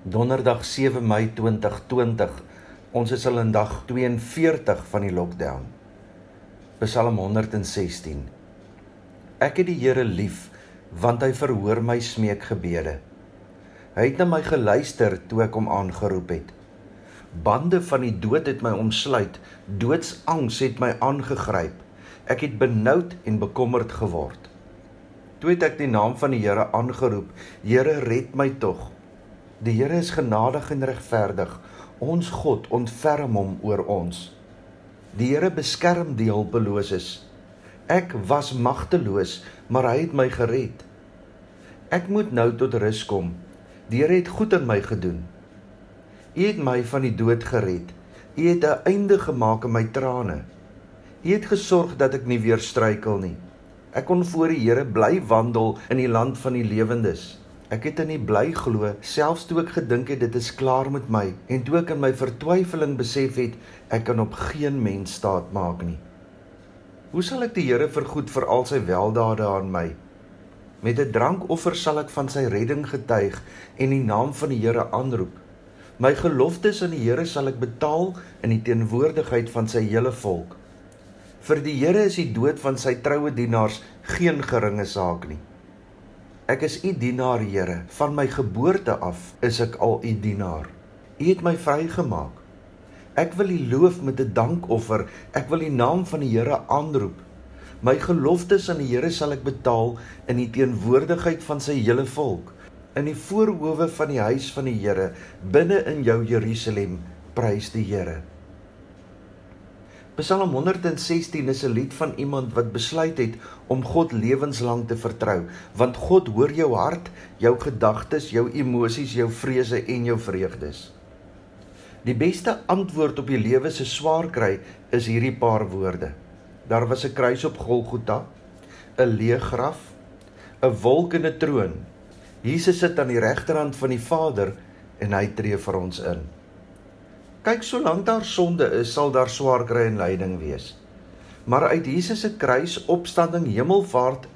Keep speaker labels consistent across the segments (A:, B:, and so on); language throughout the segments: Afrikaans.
A: Donderdag 7 Mei 2020. Ons is al in dag 42 van die lockdown. Psalm 116. Ek het die Here lief want hy verhoor my smeekgebede. Hy het na my geluister toe ek hom aangeroep het. Bande van die dood het my omsluit, doodsangs het my aangegryp. Ek het benoud en bekommerd geword. Toe het ek die naam van die Here aangeroep: Here, red my tog. Die Here is genadig en regverdig. Ons God ontferm hom oor ons. Die Here beskerm die hulpeloses. Ek was magteloos, maar hy het my gered. Ek moet nou tot rus kom. Die Here het goed aan my gedoen. U het my van die dood gered. U het 'n einde gemaak aan my trane. U het gesorg dat ek nie weer struikel nie. Ek kon voor die Here bly wandel in die land van die lewendes. Ek het in die bly glo, selfs toe ek gedink het dit is klaar met my en toe ek in my vertwyfeling besef het ek kan op geen mens staat maak nie. Hoe sal ek die Here vergoed vir al sy weldade aan my? Met 'n drankoffer sal ek van sy redding getuig en die naam van die Here aanroep. My geloftes aan die Here sal ek betaal in die teenwoordigheid van sy hele volk. Vir die Here is die dood van sy troue dienaars geen geringe saak nie. Ek is u dienaar, Here. Van my geboorte af is ek al u dienaar. U het my vrygemaak. Ek wil u loof met 'n dankoffer. Ek wil die naam van die Here aanroep. My geloftes aan die Here sal ek betaal in die teenwoordigheid van sy hele volk, in die voorhoewe van die huis van die Here, binne in jou Jerusalem. Prys die Here. Psalm 116 is 'n lied van iemand wat besluit het om God lewenslang te vertrou, want God hoor jou hart, jou gedagtes, jou emosies, jou vrese en jou vreugdes. Die beste antwoord op die lewe se swaar kry is hierdie paar woorde. Daar was 'n kruis op Golgotha, 'n leë graf, 'n wolk en 'n troon. Jesus sit aan die regterhand van die Vader en hy tree vir ons in. Kyk, solank daar sonde is, sal daar swaar kry en lyding wees. Maar uit Jesus se kruis, opstanding, hemelvaart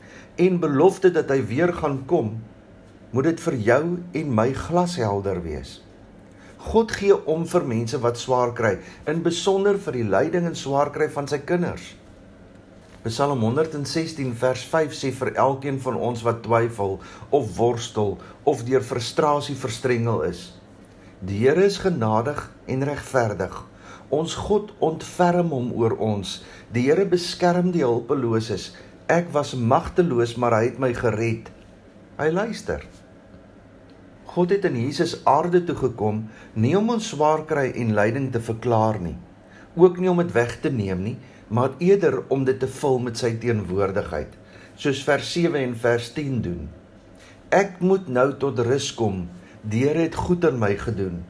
A: en belofte dat hy weer gaan kom, moet dit vir jou en my glashelder wees. God gee om vir mense wat swaar kry, in besonder vir die lyding en swaar kry van sy kinders. Psalm 116 vers 5 sê vir elkeen van ons wat twyfel of worstel of deur frustrasie verstrengel is, Die Here is genadig en regverdig. Ons God ontferm hom oor ons. Die Here beskerm die hulpeloses. Ek was magteloos, maar hy het my gered. Hy luister. God het in Jesus aarde toe gekom nie om ons swaar kry en lyding te verklaar nie, ook nie om dit weg te neem nie, maar eerder om dit te vul met sy teenwoordigheid, soos vers 7 en vers 10 doen. Ek moet nou tot rus kom Die Here het goed aan my gedoen.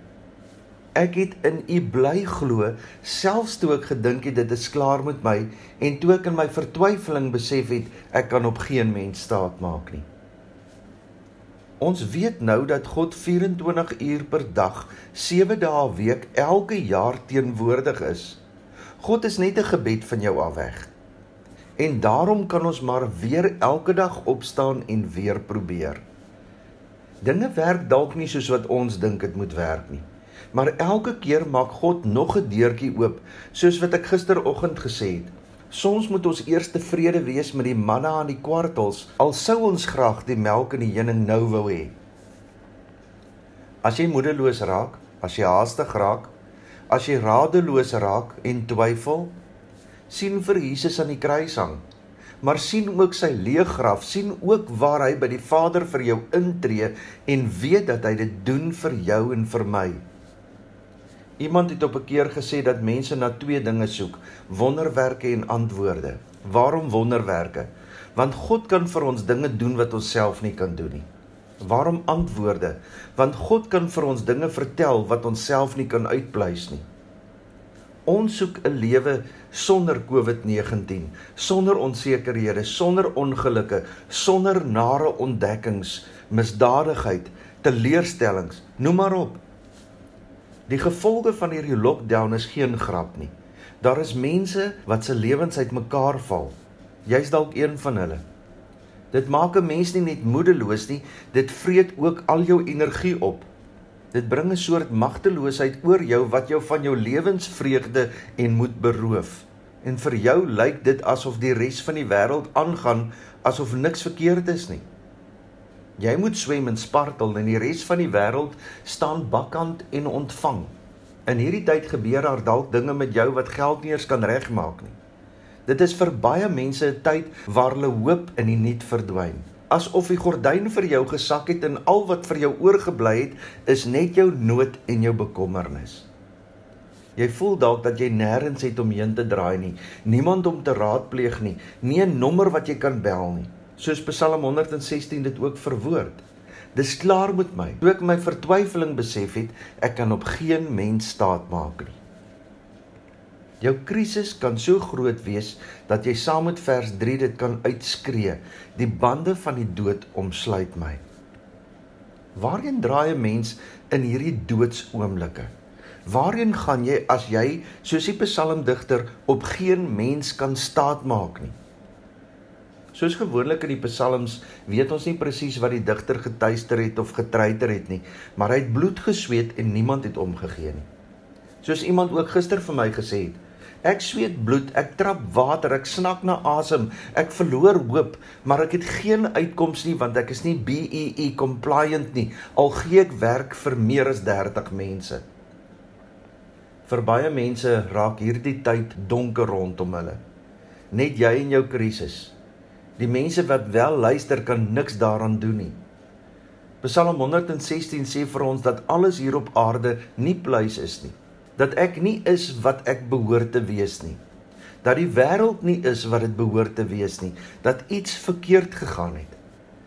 A: Ek het in U bly glo, selfs toe ek gedink het dit is klaar met my en toe ek in my vertwyfeling besef het ek kan op geen mens staat maak nie. Ons weet nou dat God 24 uur per dag, 7 dae 'n week, elke jaar teenwoordig is. God is net 'n gebed van jou af weg. En daarom kan ons maar weer elke dag opstaan en weer probeer. Dinge werk dalk nie soos wat ons dink dit moet werk nie. Maar elke keer maak God nog 'n deurtjie oop, soos wat ek gisteroggend gesê het. Soms moet ons eers tevrede wees met die manna aan die kwartels, al sou ons graag die melk en die heuning nou wou hê. As jy moedeloos raak, as jy haastig raak, as jy radeloos raak en twyfel, sien vir Jesus aan die kruis hang maar sien ook sy leë graf, sien ook waar hy by die Vader vir jou intree en weet dat hy dit doen vir jou en vir my. Iemand het op 'n keer gesê dat mense na twee dinge soek: wonderwerke en antwoorde. Waarom wonderwerke? Want God kan vir ons dinge doen wat ons self nie kan doen nie. Waarom antwoorde? Want God kan vir ons dinge vertel wat ons self nie kan uitpleis nie. Ons soek 'n lewe sonder COVID-19, sonder onsekerhede, sonder ongelukke, sonder nare ontdekkings, misdadigheid, teleurstellings, noem maar op. Die gevolge van hierdie lockdown is geen grap nie. Daar is mense wat se lewens uitmekaar val. Jy's dalk een van hulle. Dit maak 'n mens nie net moedeloos nie, dit vreet ook al jou energie op. Dit bring 'n soort magteloosheid oor jou wat jou van jou lewensvreugde en moed beroof. En vir jou lyk dit asof die res van die wêreld aangaan asof niks verkeerd is nie. Jy moet swem en spartel en die res van die wêreld staan bakkant en ontvang. In hierdie tyd gebeur daar dalk dinge met jou wat geld nie eens kan regmaak nie. Dit is vir baie mense 'n tyd waar hulle hoop in die niet verdwyn asof die gordyn vir jou gesak het en al wat vir jou oorgebly het is net jou nood en jou bekommernis. Jy voel dalk dat jy nêrens het om heen te draai nie, niemand om te raadpleeg nie, nie 'n nommer wat jy kan bel nie. Soos Psalm 116 dit ook verwoord. Dis klaar met my. Toe ek my vertwyfeling besef het, ek kan op geen mens staat maak nie. Jou krisis kan so groot wees dat jy saam met vers 3 dit kan uitskree. Die bande van die dood omsluit my. Waarheen draai 'n mens in hierdie doodsoomblikke? Waarheen gaan jy as jy soos die psalmdigter op geen mens kan staatmaak nie? Soos gewoonlik in die psalms weet ons nie presies wat die digter getuister het of getreiter het nie, maar hy het bloed gesweet en niemand het omgegee nie. Soos iemand ook gister vir my gesê het, Ek sweet bloed, ek trap water, ek snak na asem, ek verloor hoop, maar ek het geen uitkoms nie want ek is nie BEE e compliant nie. Al gee ek werk vir meer as 30 mense. Vir baie mense raak hierdie tyd donker rondom hulle. Net jy en jou krisis. Die mense wat wel luister kan niks daaraan doen nie. Psalm 116 sê vir ons dat alles hier op aarde nie pleis is nie dat ek nie is wat ek behoort te wees nie. Dat die wêreld nie is wat dit behoort te wees nie, dat iets verkeerd gegaan het.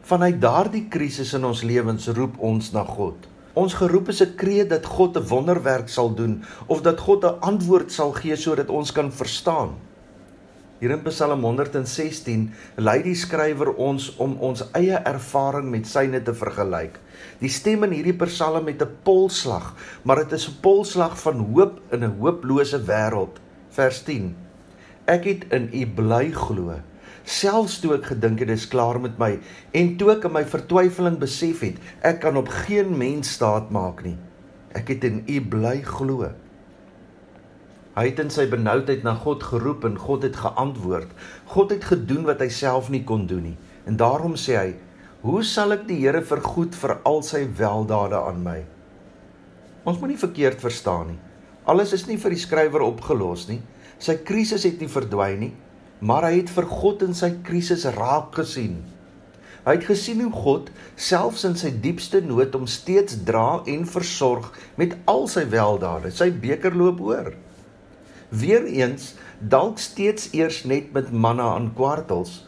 A: Vanuit daardie krisis in ons lewens roep ons na God. Ons geroep is 'n kreet dat God 'n wonderwerk sal doen of dat God 'n antwoord sal gee sodat ons kan verstaan. Hier in Psalm 116 lei die skrywer ons om ons eie ervaring met syne te vergelyk. Die stem in hierdie Psalm het 'n polslag, maar dit is 'n polslag van hoop in 'n hooplose wêreld. Vers 10. Ek het in U bly glo. Selfs toe ek gedink het dit is klaar met my en toe ek in my vertwyfeling besef het ek kan op geen mens staat maak nie. Ek het in U bly glo. Hy het in sy benoudheid na God geroep en God het geantwoord. God het gedoen wat hy self nie kon doen nie. En daarom sê hy: "Hoe sal ek die Here vergoed vir al sy weldade aan my?" Ons moenie verkeerd verstaan nie. Alles is nie vir die skrywer opgelos nie. Sy krisis het nie verdwyn nie, maar hy het vir God in sy krisis raak gesien. Hy het gesien hoe God selfs in sy diepste nood hom steeds dra en versorg met al sy weldade. Sy beker loop oor. Weereens dalk steeds eers net met manna aan kwartels,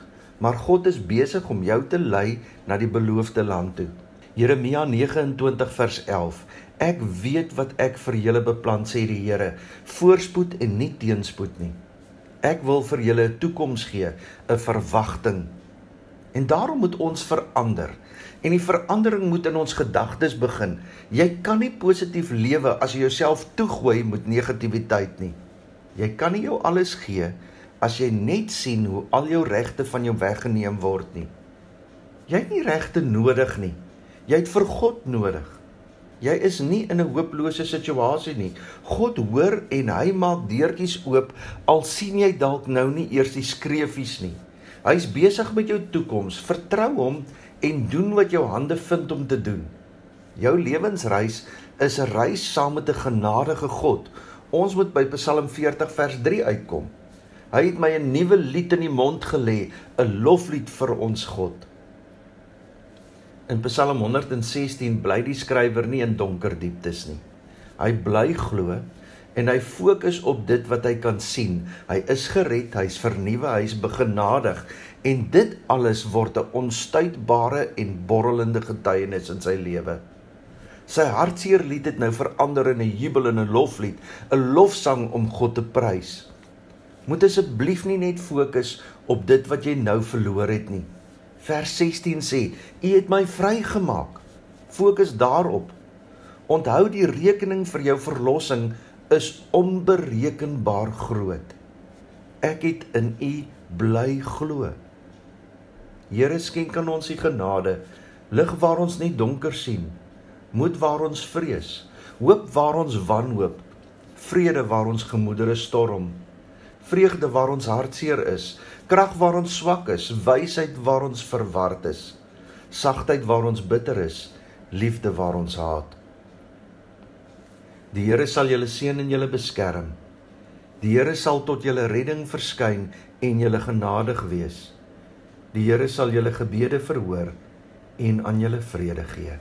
A: maar God is besig om jou te lei na die beloofde land toe. Jeremia 29 vers 11. Ek weet wat ek vir julle beplan sê die Here, voorspoed en nie teenspoed nie. Ek wil vir julle 'n toekoms gee, 'n verwagting. En daarom moet ons verander. En die verandering moet in ons gedagtes begin. Jy kan nie positief lewe as jy jouself toegooi met negativiteit nie. Jy kan nie jou alles gee as jy net sien hoe al jou regte van jou weggeneem word nie. Jy het nie regte nodig nie. Jy het vir God nodig. Jy is nie in 'n hopelose situasie nie. God hoor en hy maak deurtjies oop al sien jy dalk nou nie eers die skreefies nie. Hy's besig met jou toekoms. Vertrou hom en doen wat jou hande vind om te doen. Jou lewensreis is 'n reis saam met 'n genadige God Ons moet by Psalm 40 vers 3 uitkom. Hy het my 'n nuwe lied in die mond gelê, 'n loflied vir ons God. In Psalm 116 bly die skrywer nie in donker dieptes nie. Hy bly glo en hy fokus op dit wat hy kan sien. Hy is gered, hy's vernuwe, hy's begenadig en dit alles word 'n onstuitbare en borrelende getuienis in sy lewe. Sy hartseer lied het nou verander in 'n jubel en 'n loflied, 'n lofsang om God te prys. Moet asseblief nie net fokus op dit wat jy nou verloor het nie. Vers 16 sê: "U het my vrygemaak." Fokus daarop. Onthou die rekening vir jou verlossing is onberekenbaar groot. Ek het in U bly glo. Here skenk aan ons die genade lig waar ons net donker sien moed waar ons vrees, hoop waar ons wanhoop, vrede waar ons gemoedere storm, vreugde waar ons hartseer is, krag waar ons swak is, wysheid waar ons verward is, sagtheid waar ons bitter is, liefde waar ons haat. Die Here sal julle seën en julle beskerm. Die Here sal tot julle redding verskyn en julle genadig wees. Die Here sal julle gebede verhoor en aan julle vrede gee.